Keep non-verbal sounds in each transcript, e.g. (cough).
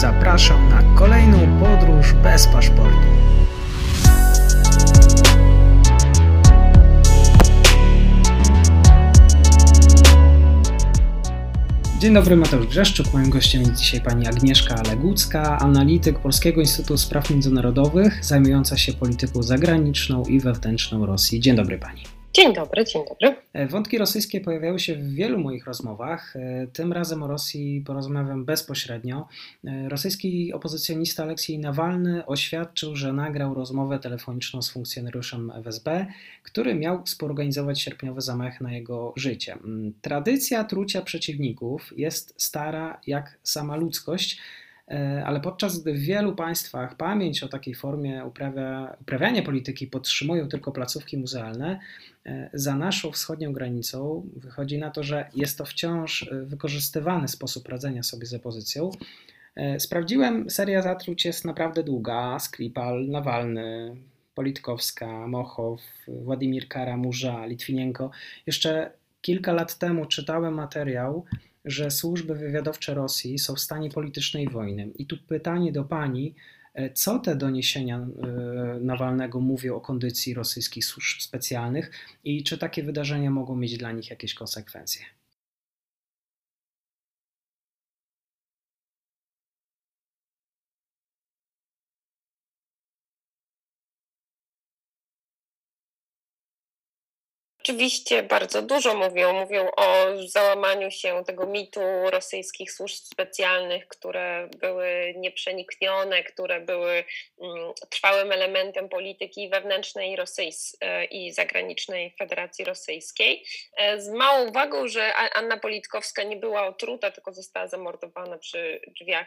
Zapraszam na kolejną podróż bez paszportu. Dzień dobry, Mateusz Grzeszczuk. Moim gościem jest dzisiaj pani Agnieszka Legucka, analityk Polskiego Instytutu Spraw Międzynarodowych, zajmująca się polityką zagraniczną i wewnętrzną Rosji. Dzień dobry pani. Dzień dobry, dzień dobry. E, wątki rosyjskie pojawiały się w wielu moich rozmowach. E, tym razem o Rosji porozmawiam bezpośrednio. E, rosyjski opozycjonista Aleksiej Nawalny oświadczył, że nagrał rozmowę telefoniczną z funkcjonariuszem FSB, który miał współorganizować sierpniowy zamach na jego życie. Mm, tradycja trucia przeciwników jest stara jak sama ludzkość. E, ale podczas gdy w wielu państwach pamięć o takiej formie uprawia, uprawiania polityki podtrzymują tylko placówki muzealne, e, za naszą wschodnią granicą wychodzi na to, że jest to wciąż e, wykorzystywany sposób radzenia sobie z opozycją. Sprawdziłem, seria zatruć jest naprawdę długa. Skripal, Nawalny, Politkowska, Mochow, Władimir Kara, Murza, Litwinienko. Jeszcze kilka lat temu czytałem materiał, że służby wywiadowcze Rosji są w stanie politycznej wojny. I tu pytanie do pani, e, co te doniesienia e, Nawalnego mówią o kondycji rosyjskich służb specjalnych i czy takie wydarzenia mogą mieć dla nich jakieś konsekwencje? Oczywiście bardzo dużo mówią. Mówią o załamaniu się tego mitu rosyjskich służb specjalnych, które były nieprzeniknione, które były mm, trwałym elementem polityki wewnętrznej e, i zagranicznej Federacji Rosyjskiej. E, z małą uwagą, że Anna Politkowska nie była otruta, tylko została zamordowana przy drzwiach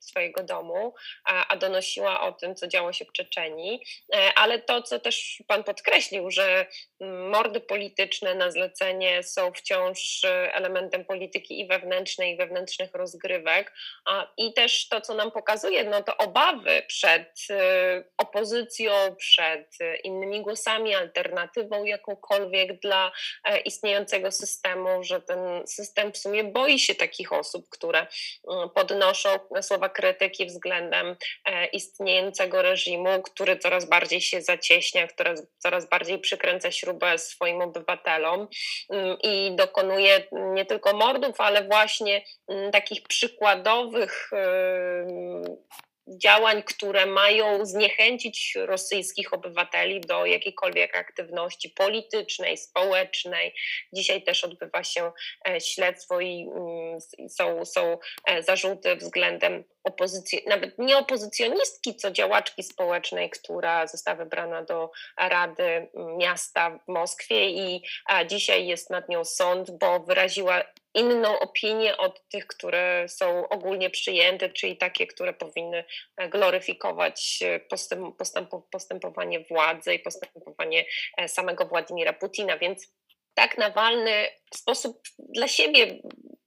swojego domu, a, a donosiła o tym, co działo się w Czeczeni. E, ale to, co też pan podkreślił, że mm, mord polityczne na zlecenie są wciąż e, elementem polityki i wewnętrznej, i wewnętrznych rozgrywek. I też to, co nam pokazuje, no to obawy przed e, opozycją, przed e, innymi głosami, alternatywą jakąkolwiek dla istniejącego systemu, że ten system w sumie boi się takich osób, które podnoszą słowa krytyki względem istniejącego reżimu, który coraz bardziej się zacieśnia, który coraz bardziej przykręca śrubę swoim obywatelom mm, i dokonuje nie tylko mordów, ale właśnie mm, takich przykładowych działań, które mają zniechęcić rosyjskich obywateli do jakiejkolwiek aktywności politycznej, społecznej. Dzisiaj też odbywa się e, śledztwo i mm, są, są e, zarzuty względem opozycji, nawet nie opozycjonistki, co działaczki społecznej, która została wybrana do Rady Miasta w Moskwie i dzisiaj jest nad nią sąd, bo wyraziła inną opinię od tych, które są ogólnie przyjęte, czyli takie, które powinny gloryfikować postęp, postępowanie władzy i postępowanie e, samego Władimira Putina. Więc tak Nawalny w sposób dla siebie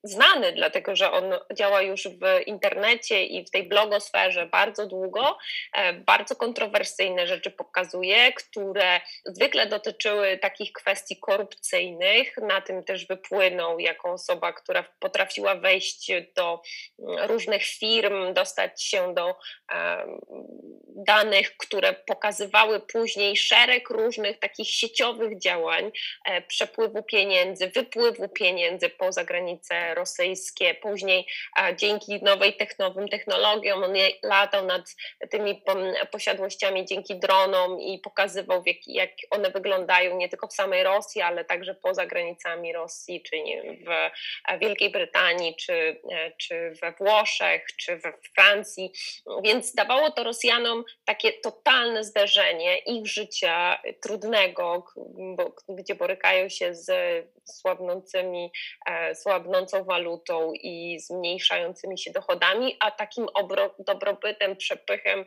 znany, dlatego że on działa już w internecie i w tej blogosferze bardzo długo, e, bardzo kontrowersyjne rzeczy pokazuje, które zwykle dotyczyły takich kwestii korupcyjnych. Na tym też wypłynął jako osoba, która potrafiła wejść do mm, różnych firm, dostać się do danych, które pokazywały później szereg różnych takich sieciowych działań, e, przepływu pieniędzy, wypływu pieniędzy poza granice rosyjskie. Później dzięki nowej nowym technologiom on latał nad tymi posiadłościami dzięki dronom i pokazywał, jak, one wyglądają nie tylko w samej Rosji, ale także poza granicami Rosji, czy w Wielkiej Brytanii, czy, e, czy we Włoszech, czy we Francji. Więc dawało to Rosjanom takie totalne zderzenie ich życia trudnego, bo, gdzie borykają się z słabnącymi, e, słabnącą walutą i zmniejszającymi się dochodami, a takim dobrobytem, przepychem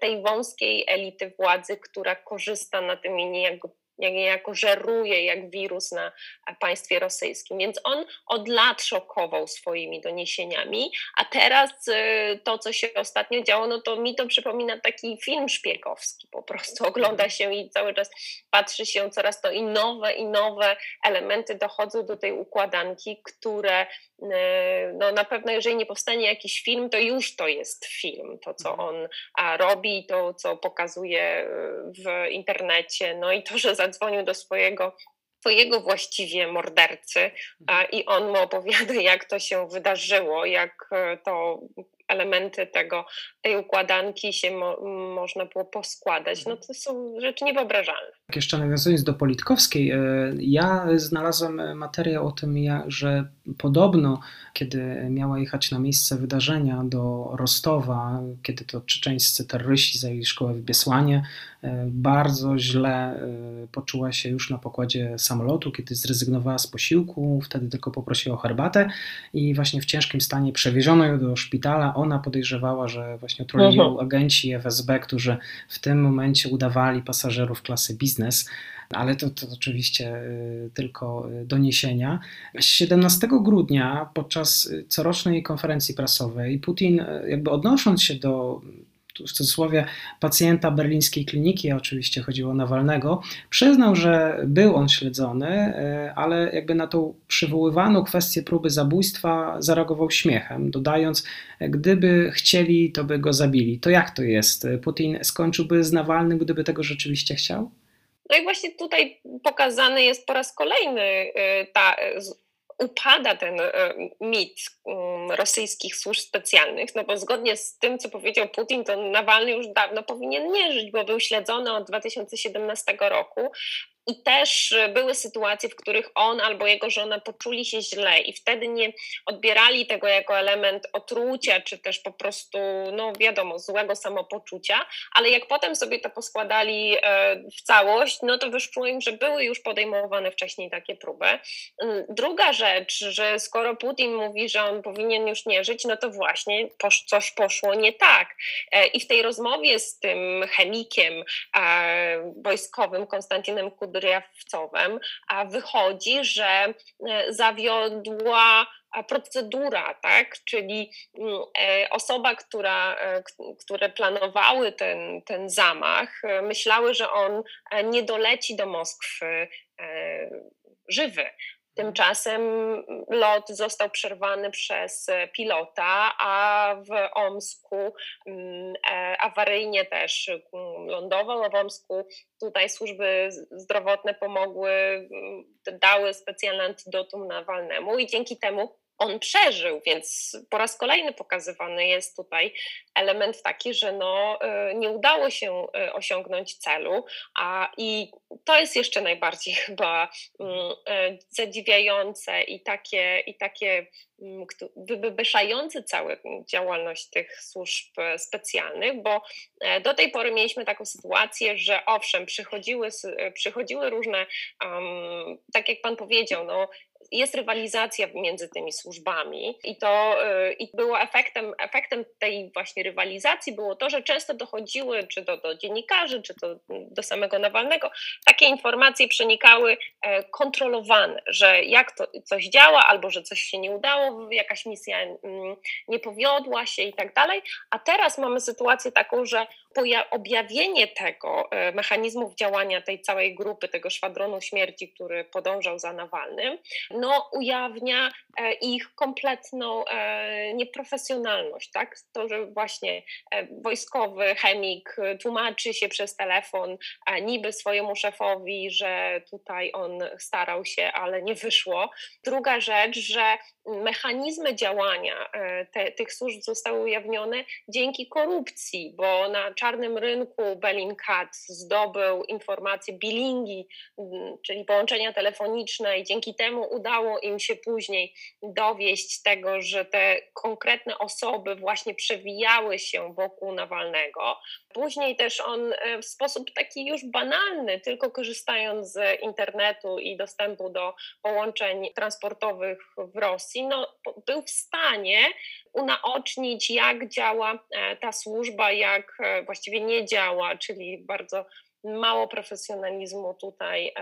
tej wąskiej elity władzy, która korzysta na tym i niejako niejako żeruje jak wirus na państwie rosyjskim. Więc on od lat szokował swoimi doniesieniami, a teraz y, to, co się ostatnio działo, no to mi to przypomina taki film szpiegowski po prostu. Ogląda się i cały czas patrzy się coraz to i nowe, i nowe elementy dochodzą do tej układanki, które y, no na pewno jeżeli nie powstanie jakiś film, to już to jest film, to co mhm. on robi, to co pokazuje y, w internecie, no i to, że zadzwonił do swojego swojego właściwie mordercy i on mu opowiada, jak to się wydarzyło, jak e, to elementy tego, tej układanki się mo, można było poskładać. No to są rzeczy niewyobrażalne. Jeszcze nawiązując do Politkowskiej, e, ja znalazłem materiał o tym, że podobno, kiedy miała jechać na miejsce wydarzenia do Rostowa, kiedy to czeczeńscy terroryści zajęli szkołę w Biesłanie, e, bardzo źle e, poczuła się już na pokładzie samolotu, kiedy zrezygnowała z posiłku, wtedy tylko poprosiła o herbatę i właśnie w ciężkim stanie przewieziono ją do szpitala. Ona podejrzewała, że właśnie otrolili ją mhm. agenci FSB, którzy w tym momencie udawali pasażerów klasy biznes ale to, to oczywiście y, tylko y, doniesienia. 17 grudnia podczas y, corocznej konferencji prasowej Putin, jakby odnosząc się do w cudzysłowie pacjenta berlińskiej kliniki, oczywiście chodziło o Nawalnego, przyznał, że był on śledzony, ale jakby na tą przywoływaną kwestię próby zabójstwa zareagował śmiechem, dodając, gdyby chcieli, to by go zabili. To jak to jest? Putin skończyłby z Nawalnym, gdyby tego rzeczywiście chciał? No i właśnie tutaj pokazany jest po raz kolejny y, ta upada ten y, mit mm, rosyjskich służb specjalnych, no bo zgodnie z tym, co powiedział Putin, to Nawalny już dawno powinien nie żyć, bo był śledzony od 2017 roku, i też e, były sytuacje, w których on albo jego żona poczuli się źle i wtedy nie odbierali tego jako element otrucia, czy też po prostu, no wiadomo, złego samopoczucia, ale jak potem sobie to poskładali e, w całość, no to wyszło im, że były już podejmowane wcześniej takie próby. Mm, druga rzecz, że skoro Putin mówi, że on powinien już nie żyć, no to właśnie coś poszło nie tak. E, I w tej rozmowie z tym chemikiem wojskowym Konstantinem Kudryckim, Rjawcowem, a wychodzi, że e, zawiodła procedura, tak? czyli mm, e, osoba, która, e, które planowały ten, ten zamach, myślały, że on nie doleci do Moskwy żywy. Tymczasem lot został przerwany przez pilota, a w Omsku mm, e, awaryjnie też mm, lądował, a w Omsku tutaj służby zdrowotne pomogły, mm, dały specjalne antidotum Nawalnemu i dzięki temu on przeżył, więc po raz kolejny pokazywany jest tutaj element taki, że no, y, nie udało się y, osiągnąć celu, a i to jest jeszcze najbardziej (laughs) chyba mm, y, zadziwiające i takie, i takie mm, wywyższające całą działalność tych służb specjalnych, bo e, do tej pory mieliśmy taką sytuację, że owszem, przychodziły, przychodziły różne, um, tak jak pan powiedział, no, jest rywalizacja między tymi służbami i to y, i było efektem, efektem tej właśnie rywalizacji było to, że często dochodziły czy do, do dziennikarzy, czy to do samego Nawalnego, takie informacje przenikały e, kontrolowane, że jak to coś działa, albo że coś się nie udało, jakaś misja mm, nie powiodła się i tak dalej, a teraz mamy sytuację taką, że objawienie tego e, mechanizmów działania tej całej grupy, tego szwadronu śmierci, który podążał za Nawalnym, no, ujawnia e, ich kompletną e, nieprofesjonalność, tak? To, że właśnie wojskowy chemik tłumaczy się przez telefon niby swojemu szefowi, że tutaj on starał się, ale nie wyszło. Druga rzecz, że mechanizmy działania te, tych służb zostały ujawnione dzięki korupcji, bo na czarnym rynku Bellingcat zdobył informacje bilingi, mm, czyli połączenia telefoniczne i dzięki temu udało im się później dowieść tego, że te konkretne osoby właśnie przewijały się wokół Nawalnego. Później też on e, w sposób taki już banalny, tylko korzystając z internetu i dostępu do połączeń transportowych w Rosji, no, był w stanie unaocznić, jak działa e, ta służba, jak e, właściwie nie działa, czyli bardzo mało profesjonalizmu tutaj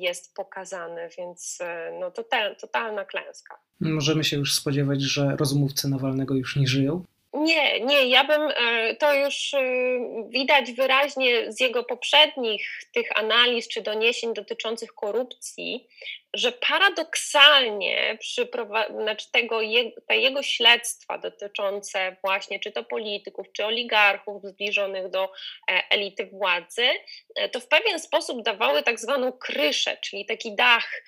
jest pokazany, więc no, total, totalna klęska. Możemy się już spodziewać, że rozmówcy Nawalnego już nie żyją? Nie, nie, ja bym e, to już e, widać wyraźnie z jego poprzednich tych analiz czy doniesień dotyczących korupcji, że paradoksalnie przy znaczy tego, te jego śledztwa dotyczące właśnie czy to polityków, czy oligarchów zbliżonych do e, elity władzy, to w pewien sposób dawały tak zwaną kryszę, czyli taki dach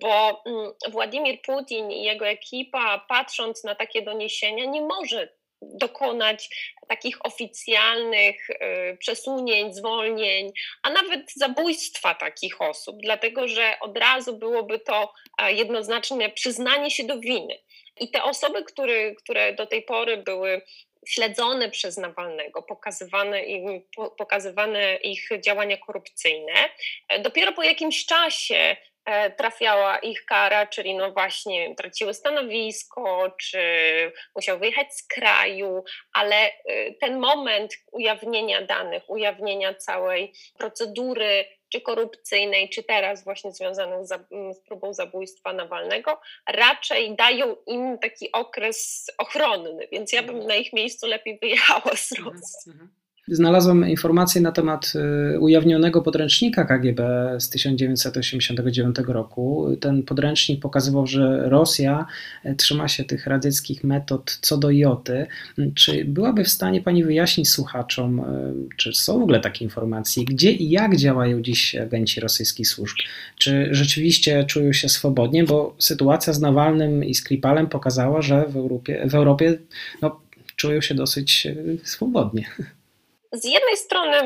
bo mm, Władimir Putin i jego ekipa, patrząc na takie doniesienia, nie może dokonać takich oficjalnych y, przesunięć, zwolnień, a nawet zabójstwa takich osób, dlatego że od razu byłoby to jednoznaczne przyznanie się do winy. I te osoby, które, które do tej pory były śledzone przez Nawalnego, pokazywane, im, pokazywane ich działania korupcyjne, e, dopiero po jakimś czasie E, trafiała ich kara, czyli no właśnie traciły stanowisko, czy musiał wyjechać z kraju, ale e, ten moment ujawnienia danych, ujawnienia całej procedury, czy korupcyjnej, czy teraz właśnie związanych z, z próbą zabójstwa Nawalnego, raczej dają im taki okres ochronny, więc ja bym na ich miejscu lepiej wyjechała z mhm, Rosji. Znalazłem informacje na temat y, ujawnionego podręcznika KGB z 1989 roku. Ten podręcznik pokazywał, że Rosja e, trzyma się tych radzieckich metod co do joty. Czy byłaby w stanie Pani wyjaśnić słuchaczom, e, czy są w ogóle takie informacje, gdzie i jak działają dziś agenci rosyjskich służb? Czy rzeczywiście czują się swobodnie? Bo sytuacja z Nawalnym i Skripalem pokazała, że w Europie, w Europie no, czują się dosyć e, swobodnie (laughs) z jednej strony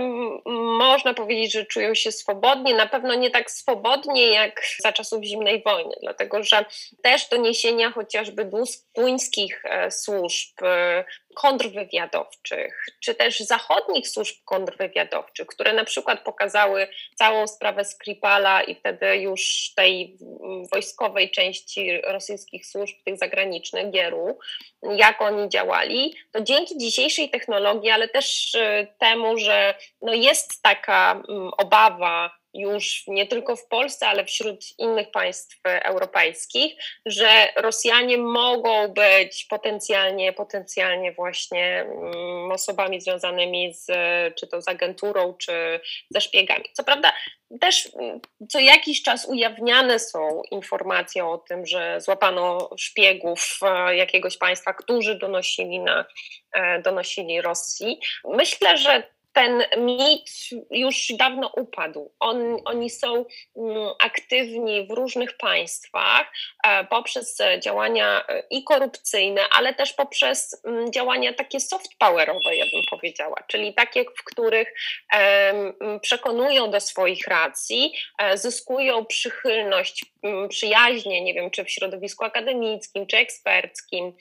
można powiedzieć, że czują się swobodnie, na pewno nie tak swobodnie jak za czasów zimnej wojny, dlatego że też doniesienia chociażby duńskich e, służb e, kontrwywiadowczych, czy też zachodnich służb kontrwywiadowczych, które na przykład pokazały całą sprawę Skripala i wtedy już tej wojskowej części rosyjskich służb, tych zagranicznych, Gieru, jak oni działali, to dzięki dzisiejszej technologii, ale też e, temu, że no jest taka mm, obawa, już nie tylko w Polsce, ale wśród innych państw europejskich, że Rosjanie mogą być potencjalnie, potencjalnie właśnie mm, osobami związanymi z, czy to z agenturą, czy ze szpiegami. Co prawda, też mm, co jakiś czas ujawniane są informacje o tym, że złapano szpiegów e, jakiegoś państwa, którzy donosili na e, donosili Rosji. Myślę, że ten mit już dawno upadł. On, oni są mm, aktywni w różnych państwach e, poprzez działania e, i korupcyjne, ale też poprzez mm, działania takie soft powerowe, ja bym powiedziała, czyli takie, w których przekonują do swoich racji, e, zyskują przychylność, przyjaźnie, nie wiem, czy w środowisku akademickim, czy eksperckim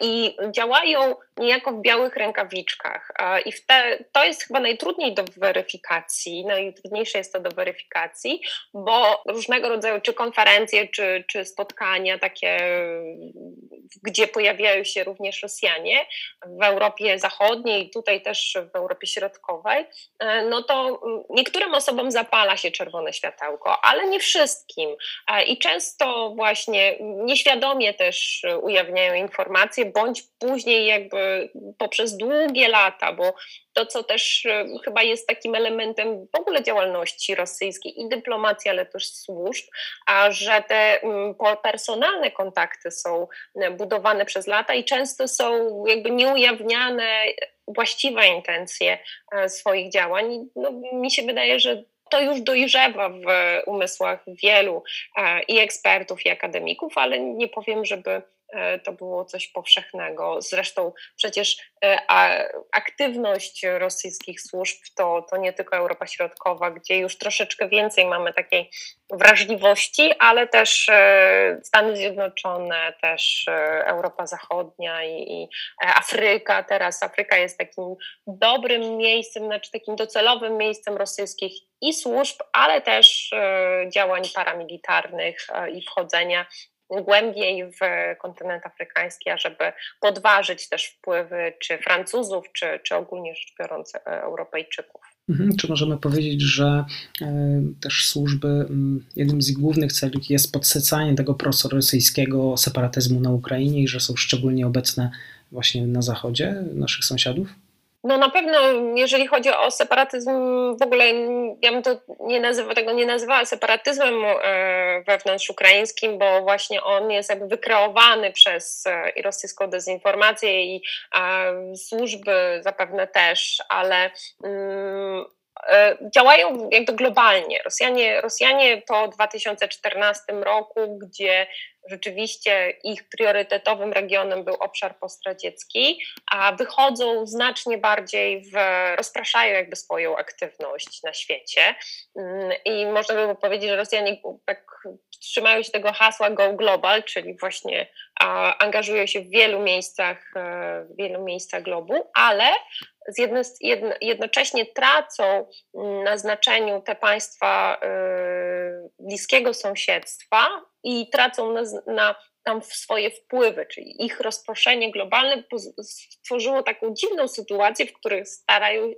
i działają niejako w białych rękawiczkach. I te, to jest chyba najtrudniej do weryfikacji, najtrudniejsze jest to do weryfikacji, bo różnego rodzaju czy konferencje, czy, czy spotkania takie, gdzie pojawiają się również Rosjanie w Europie Zachodniej, tutaj też w Europie Środkowej, e, no to niektórym osobom zapala się czerwone światełko, ale nie wszystkim. E, I często właśnie nieświadomie też ujawniają informacje, bądź później jakby poprzez długie lata, bo to, co też e, chyba jest takim elementem w ogóle działalności rosyjskiej i dyplomacji, ale też służb, a że te mm, personalne kontakty są e, budowane przez lata i często są jakby nieujawniane właściwe intencje e, swoich działań. No, mi się wydaje, że to już dojrzewa w umysłach wielu i ekspertów, i akademików, ale nie powiem, żeby to było coś powszechnego. Zresztą przecież e, aktywność rosyjskich służb to, to nie tylko Europa Środkowa, gdzie już troszeczkę więcej mamy takiej wrażliwości, ale też e, Stany Zjednoczone, też Europa Zachodnia i, i Afryka. Teraz Afryka jest takim dobrym miejscem, znaczy takim docelowym miejscem rosyjskich i służb, ale też działań paramilitarnych i wchodzenia głębiej w kontynent afrykański, ażeby podważyć też wpływy czy Francuzów, czy, czy ogólnie rzecz biorąc e, Europejczyków. Mhm. Czy możemy powiedzieć, że e, też służby, jednym z głównych celów jest podsycanie tego prorosyjskiego separatyzmu na Ukrainie i że są szczególnie obecne właśnie na zachodzie naszych sąsiadów? No na pewno, jeżeli chodzi o separatyzm, w ogóle ja bym to nie nazywa, tego nie nazywała separatyzmem e, wewnątrz-ukraińskim, bo właśnie on jest jakby wykreowany przez e, rosyjską dezinformację i służby zapewne też, ale mm, e, działają jakby globalnie. Rosjanie, Rosjanie po 2014 roku, gdzie rzeczywiście ich priorytetowym regionem był obszar postradziecki, a wychodzą znacznie bardziej w, rozpraszają jakby swoją aktywność na świecie mm, i można by powiedzieć, że Rosjanie tak trzymają się tego hasła Go Global, czyli właśnie angażują się w wielu miejscach, e, w wielu miejscach globu, ale z jedno, jedno, jednocześnie tracą mm, na znaczeniu te państwa y, bliskiego sąsiedztwa, i tracą na, na tam swoje wpływy, czyli ich rozproszenie globalne stworzyło taką dziwną sytuację, w której starają,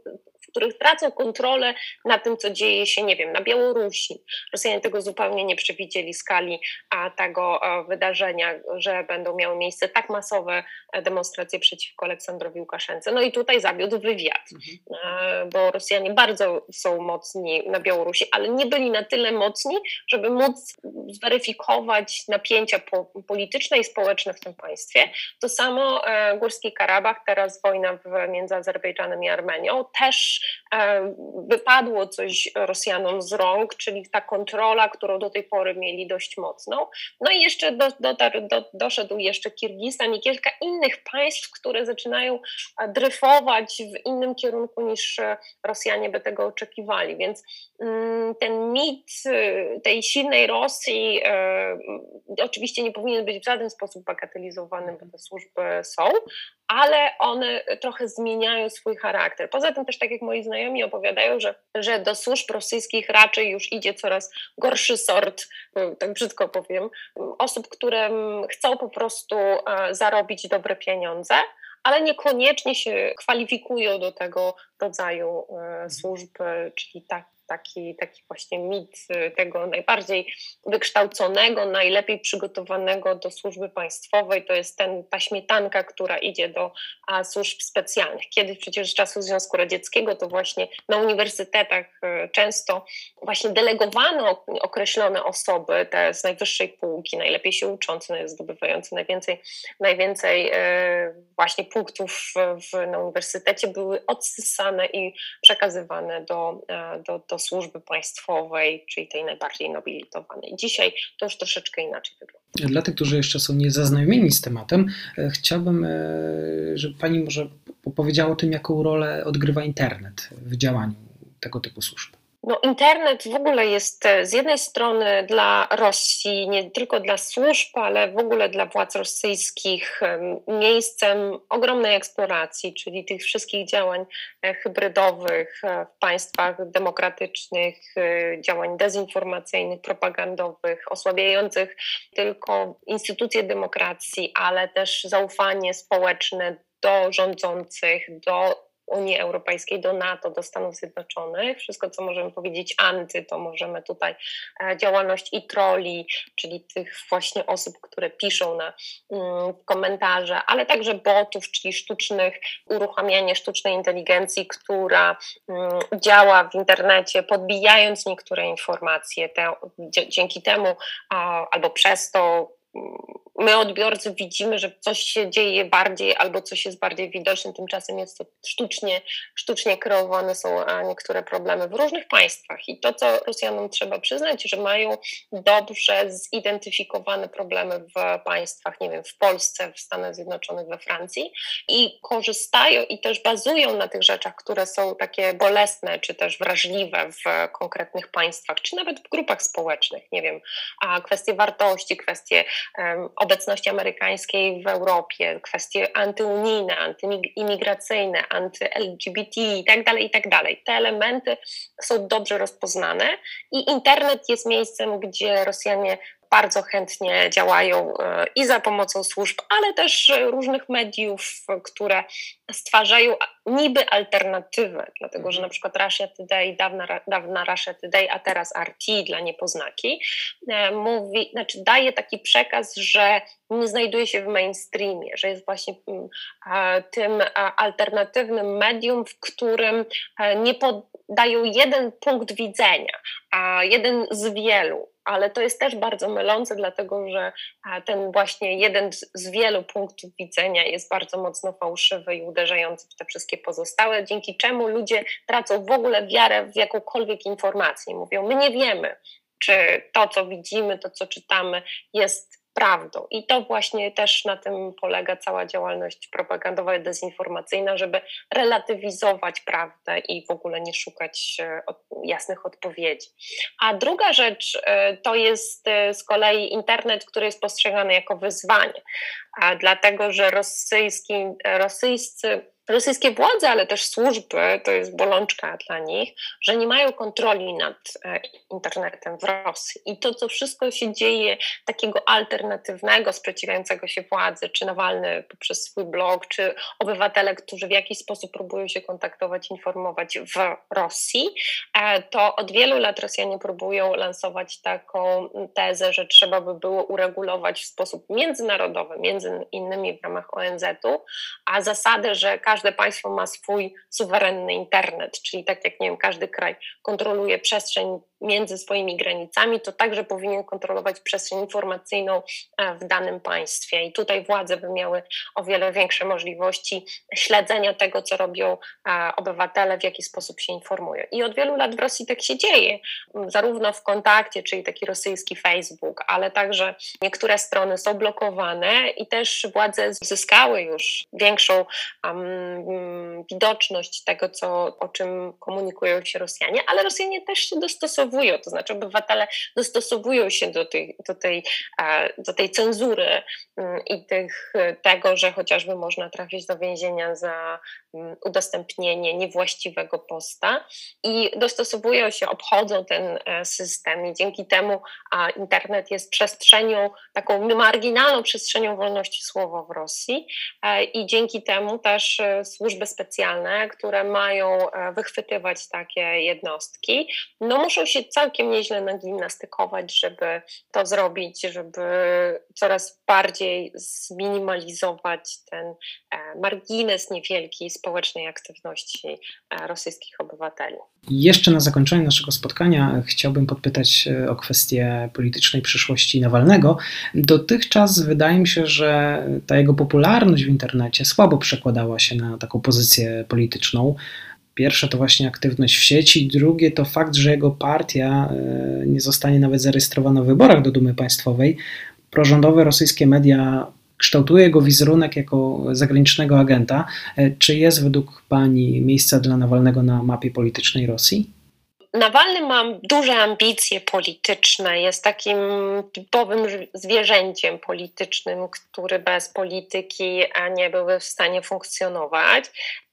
których tracą kontrolę na tym, co dzieje się, nie wiem, na Białorusi. Rosjanie tego zupełnie nie przewidzieli skali a, tego wydarzenia, że będą miały miejsce tak masowe e, demonstracje przeciwko Aleksandrowi Łukaszence. No i tutaj zawiódł wywiad, mhm. E, bo Rosjanie bardzo są mocni na Białorusi, ale nie byli na tyle mocni, żeby móc zweryfikować napięcia polityczne i społeczne w tym państwie. To samo e, Górski Karabach, teraz wojna między Azerbejdżanem i Armenią, też wypadło coś Rosjanom z rąk, czyli ta kontrola, którą do tej pory mieli dość mocną. No i jeszcze do, do, doszedł jeszcze Kirgistan i kilka innych państw, które zaczynają dryfować w innym kierunku niż Rosjanie by tego oczekiwali. Więc mm, ten mit tej silnej Rosji e, oczywiście nie powinien być w żaden sposób bagatelizowany, bo te służby są, ale one trochę zmieniają swój charakter. Poza tym też, tak jak moi znajomi opowiadają, że, że do służb rosyjskich raczej już idzie coraz gorszy sort, tak brzydko powiem, osób, które chcą po prostu e, zarobić dobre pieniądze, ale niekoniecznie się kwalifikują do tego rodzaju e, służb, czyli tak, taki, taki właśnie mit y, tego najbardziej wykształconego, najlepiej przygotowanego do służby państwowej. To jest ten, ta śmietanka, która idzie do a, służb specjalnych. Kiedyś przecież z czasów Związku Radzieckiego to właśnie na uniwersytetach y, często właśnie delegowano określone osoby, te z najwyższej półki, najlepiej się uczące, zdobywające najwięcej, najwięcej y, właśnie punktów w, na uniwersytecie, były odsysane i przekazywane do, do, do służby państwowej, czyli tej najbardziej nobilitowanej. Dzisiaj to już troszeczkę inaczej wygląda. Dla tych, którzy jeszcze są niezaznajomieni z tematem, e, chciałbym, e, żeby Pani może opowiedziała o tym, jaką rolę odgrywa internet w działaniu tego typu służb. No, internet w ogóle jest e, z jednej strony dla Rosji, nie tylko dla służb, ale w ogóle dla władz rosyjskich miejscem ogromnej eksploracji, czyli tych wszystkich działań e, hybrydowych e, w państwach demokratycznych, działań dezinformacyjnych, propagandowych, osłabiających tylko instytucje demokracji, ale też zaufanie społeczne do rządzących, do Unii Europejskiej, do NATO, do Stanów Zjednoczonych. Wszystko, co możemy powiedzieć anty, to możemy tutaj e, działalność i troli, czyli tych właśnie osób, które piszą na mm, komentarze, ale także botów, czyli sztucznych, uruchamianie sztucznej inteligencji, która mm, działa w internecie, podbijając niektóre informacje. Te, dzięki temu albo przez to my odbiorcy widzimy, że coś się dzieje bardziej albo coś jest bardziej widoczne, tymczasem jest to sztucznie, sztucznie kreowane są niektóre problemy w różnych państwach. I to, co Rosjanom trzeba przyznać, że mają dobrze zidentyfikowane problemy w państwach, nie wiem, w Polsce, w Stanach Zjednoczonych, we Francji. I korzystają i też bazują na tych rzeczach, które są takie bolesne, czy też wrażliwe w konkretnych państwach, czy nawet w grupach społecznych, nie wiem, a kwestie wartości, kwestie obecności amerykańskiej w Europie, kwestie antyunijne, antyimigracyjne, anty-LGBT itd., tak itd. Tak Te elementy są dobrze rozpoznane i internet jest miejscem, gdzie Rosjanie bardzo chętnie działają e, i za pomocą służb, ale też różnych mediów, które stwarzają niby alternatywę, dlatego że mhm. na przykład Russia Today, dawna, dawna Russia Today, a teraz RT dla niepoznaki, e, mówi, znaczy daje taki przekaz, że nie znajduje się w mainstreamie, że jest właśnie mm, tym alternatywnym medium, w którym e, nie podają jeden punkt widzenia, a jeden z wielu, ale to jest też bardzo mylące, dlatego że ten właśnie jeden z wielu punktów widzenia jest bardzo mocno fałszywy i uderzający w te wszystkie pozostałe, dzięki czemu ludzie tracą w ogóle wiarę w jakąkolwiek informację. Mówią, my nie wiemy, czy to, co widzimy, to, co czytamy, jest prawdą. I to właśnie też na tym polega cała działalność propagandowa i dezinformacyjna, żeby relatywizować prawdę i w ogóle nie szukać e, jasnych odpowiedzi. A druga rzecz e, to jest e, z kolei internet, który jest postrzegany jako wyzwanie, dlatego że rosyjski, rosyjscy rosyjskie władze, ale też służby, to jest bolączka dla nich, że nie mają kontroli nad e, internetem w Rosji. I to, co wszystko się dzieje takiego alternatywnego, sprzeciwiającego się władzy, czy Nawalny poprzez swój blog, czy obywatele, którzy w jakiś sposób próbują się kontaktować, informować w Rosji, e, to od wielu lat Rosjanie próbują lansować taką tezę, że trzeba by było uregulować w sposób międzynarodowy, między innymi w ramach ONZ-u, a zasadę, że każdy każde państwo ma swój suwerenny internet, czyli tak jak nie wiem, każdy kraj kontroluje przestrzeń między swoimi granicami, to także powinien kontrolować przestrzeń informacyjną e, w danym państwie. I tutaj władze by miały o wiele większe możliwości śledzenia tego, co robią e, obywatele, w jaki sposób się informują. I od wielu lat w Rosji tak się dzieje, zarówno w kontakcie, czyli taki rosyjski Facebook, ale także niektóre strony są blokowane i też władze zyskały już większą um, widoczność tego, co, o czym komunikują się Rosjanie, ale Rosjanie też się dostosowują to znaczy obywatele dostosowują się do tej, do tej, do tej cenzury mm, i tych, tego, że chociażby można trafić do więzienia za mm, udostępnienie niewłaściwego posta. I dostosowują się, obchodzą ten e, system i dzięki temu internet jest przestrzenią, taką marginalną przestrzenią wolności słowa w Rosji e, i dzięki temu też e, służby specjalne, które mają wychwytywać takie jednostki, no muszą się całkiem nieźle nagimnastykować, żeby to zrobić, żeby coraz bardziej zminimalizować ten e, margines niewielki społecznej aktywności e, rosyjskich obywateli. Jeszcze na zakończenie naszego spotkania chciałbym podpytać e, o kwestię politycznej przyszłości Nawalnego. Dotychczas wydaje mi się, że ta jego popularność w internecie słabo przekładała się na taką pozycję polityczną. Pierwsze to właśnie aktywność w sieci, drugie to fakt, że jego partia e, nie zostanie nawet zarejestrowana w wyborach do Dumy Państwowej. Prorządowe rosyjskie media kształtuje jego wizerunek jako zagranicznego agenta. E, czy jest według Pani miejsca dla Nawalnego na mapie politycznej Rosji? Nawalny ma duże ambicje polityczne, jest takim typowym zwierzęciem politycznym, który bez polityki nie byłby w stanie funkcjonować.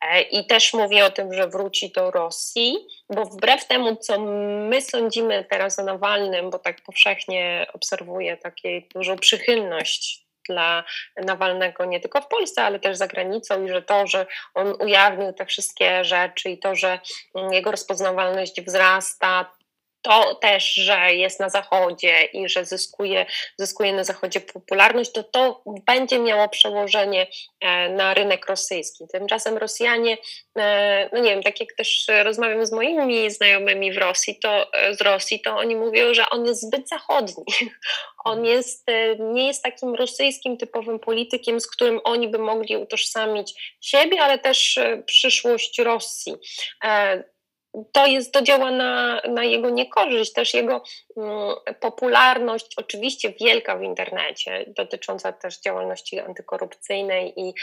E, I też mówi o tym, że wróci do Rosji, bo wbrew temu, co my sądzimy teraz o Nawalnym, bo tak powszechnie obserwuję taką dużą przychylność dla Nawalnego nie tylko w Polsce, ale też za granicą i że to, że on ujawnił te wszystkie rzeczy i to, że mm, jego rozpoznawalność wzrasta, to też, że jest na zachodzie i że zyskuje, zyskuje na zachodzie popularność, to to będzie miało przełożenie e, na rynek rosyjski. Tymczasem Rosjanie, e, no nie wiem, tak jak też rozmawiam z moimi znajomymi w Rosji, to e, z Rosji, to oni mówią, że on jest zbyt zachodni. (laughs) On jest, nie jest takim rosyjskim typowym politykiem, z którym oni by mogli utożsamić siebie, ale też przyszłość Rosji to jest, to działa na, na jego niekorzyść, też jego mm, popularność, oczywiście wielka w internecie, dotycząca też działalności antykorupcyjnej i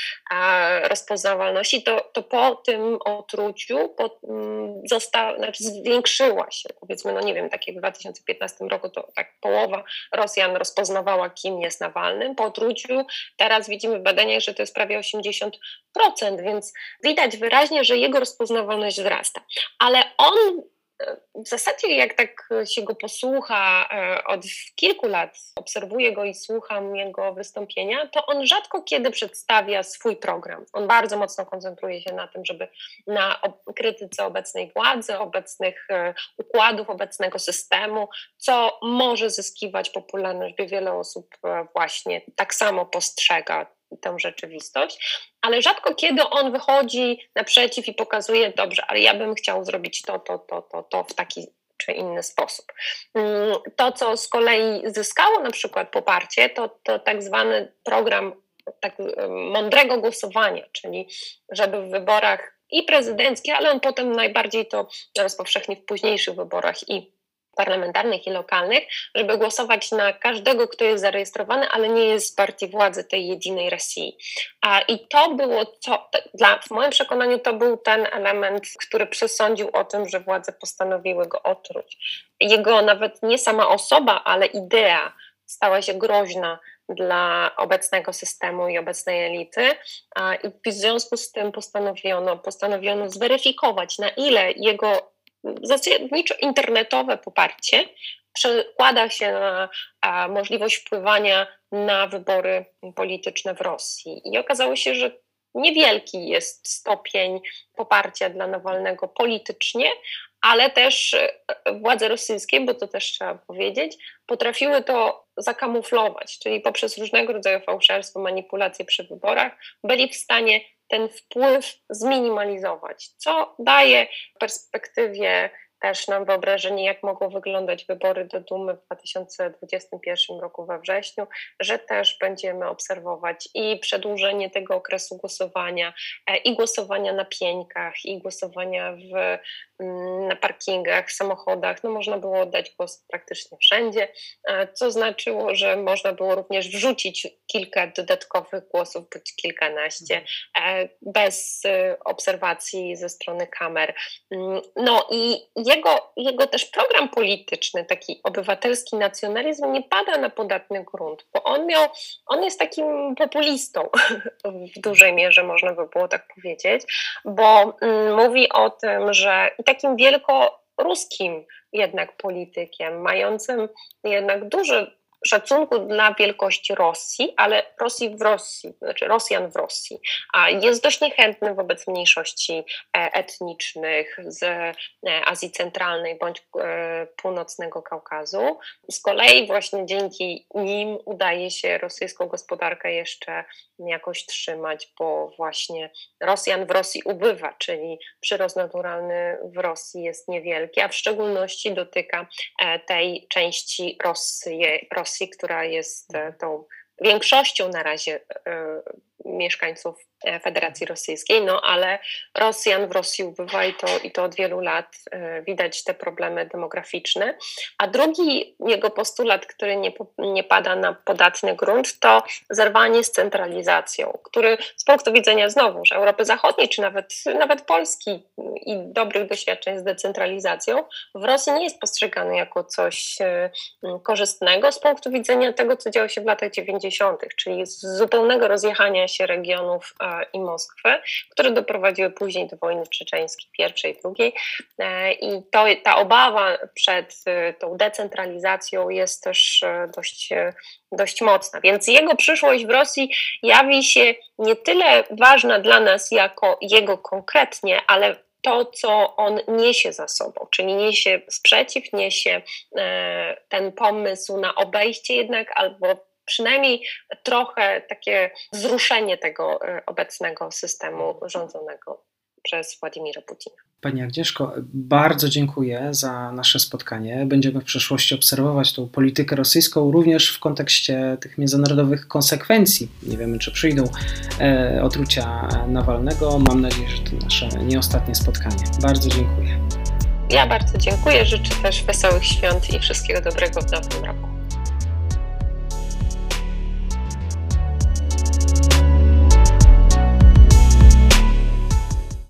rozpoznawalności, to, to po tym otruciu po, mm, została, znaczy zwiększyła się, powiedzmy, no nie wiem, tak jak w 2015 roku to tak połowa Rosjan rozpoznawała, kim jest Nawalnym, po otruciu teraz widzimy w badaniach, że to jest prawie 80%, więc widać wyraźnie, że jego rozpoznawalność wzrasta, ale on w zasadzie jak tak się go posłucha e, od kilku lat, obserwuję go i słucham jego wystąpienia, to on rzadko kiedy przedstawia swój program. On bardzo mocno koncentruje się na tym, żeby na krytyce obecnej władzy, obecnych e, układów, obecnego systemu, co może zyskiwać popularność, by wiele osób e, właśnie tak samo postrzega tę rzeczywistość, ale rzadko kiedy on wychodzi naprzeciw i pokazuje, dobrze, ale ja bym chciał zrobić to, to, to, to, to w taki czy inny sposób. Mm, to, co z kolei zyskało na przykład poparcie, to, to tak zwany program tak mądrego głosowania, czyli żeby w wyborach i prezydenckich, ale on potem najbardziej to rozpowszechni w późniejszych wyborach i parlamentarnych i lokalnych, żeby głosować na każdego, kto jest zarejestrowany, ale nie jest z partii władzy tej jedynej Rosji. A, I to było, co, dla, w moim przekonaniu, to był ten element, który przesądził o tym, że władze postanowiły go otruć. Jego nawet nie sama osoba, ale idea stała się groźna dla obecnego systemu i obecnej elity. I w związku z tym postanowiono, postanowiono zweryfikować, na ile jego zasadniczo internetowe poparcie przekłada się na możliwość wpływania na wybory polityczne w Rosji. I okazało się, że niewielki jest stopień poparcia dla Nawalnego politycznie, ale też e, władze rosyjskie, bo to też trzeba powiedzieć, potrafiły to zakamuflować, czyli poprzez różnego rodzaju fałszerstwo, manipulacje przy wyborach, byli w stanie ten wpływ zminimalizować, co daje w perspektywie też nam wyobrażenie, jak mogą wyglądać wybory do Dumy w 2021 roku we wrześniu, że też będziemy obserwować i przedłużenie tego okresu głosowania, e, i głosowania na pieńkach, i głosowania w, mm, na parkingach, samochodach. No można było oddać głos praktycznie wszędzie, e, co znaczyło, że można było również wrzucić kilka dodatkowych głosów, bądź kilkanaście, e, bez obserwacji ze strony kamer. Mm, no i jego, jego też program polityczny, taki obywatelski nacjonalizm, nie pada na podatny grunt, bo on miał, on jest takim populistą (laughs) w dużej mierze, można by było tak powiedzieć, bo mm, mówi o tym, że takim wielkoruskim jednak politykiem, mającym jednak duży szacunku dla wielkości Rosji, ale Rosji w Rosji, znaczy Rosjan w Rosji, a jest dość niechętny wobec mniejszości e, etnicznych z e, Azji Centralnej bądź e, północnego Kaukazu. Z kolei właśnie dzięki nim udaje się rosyjską gospodarkę jeszcze jakoś trzymać, bo właśnie Rosjan w Rosji ubywa, czyli przyrost naturalny w Rosji jest niewielki, a w szczególności dotyka tej części Rosji, Rosji Która jest e, tą większością na razie e, mieszkańców Federacji Rosyjskiej, no ale Rosjan w Rosji ubywa i to, i to od wielu lat widać te problemy demograficzne. A drugi jego postulat, który nie, nie pada na podatny grunt, to zerwanie z centralizacją, który z punktu widzenia znowu, że Europy Zachodniej, czy nawet, nawet Polski i dobrych doświadczeń z decentralizacją, w Rosji nie jest postrzegany jako coś korzystnego z punktu widzenia tego, co działo się w latach 90., czyli z zupełnego rozjechania się regionów i Moskwy, które doprowadziły później do wojny czeczeńskiej, pierwszej, drugiej. E, I to, ta obawa przed e, tą decentralizacją jest też e, dość, dość mocna. Więc jego przyszłość w Rosji jawi się nie tyle ważna dla nas jako jego konkretnie, ale to, co on niesie za sobą, czyli niesie sprzeciw, niesie ten pomysł na obejście jednak albo przynajmniej trochę takie wzruszenie tego e, obecnego systemu rządzonego przez Władimira Putina. Pani Agnieszko, bardzo dziękuję za nasze spotkanie. Będziemy w przyszłości obserwować tą politykę rosyjską również w kontekście tych międzynarodowych konsekwencji. Nie wiemy, czy przyjdą e, otrucia Nawalnego. Mam nadzieję, że to nasze nie ostatnie spotkanie. Bardzo dziękuję. Ja bardzo dziękuję. Życzę też wesołych świąt i wszystkiego dobrego w nowym roku.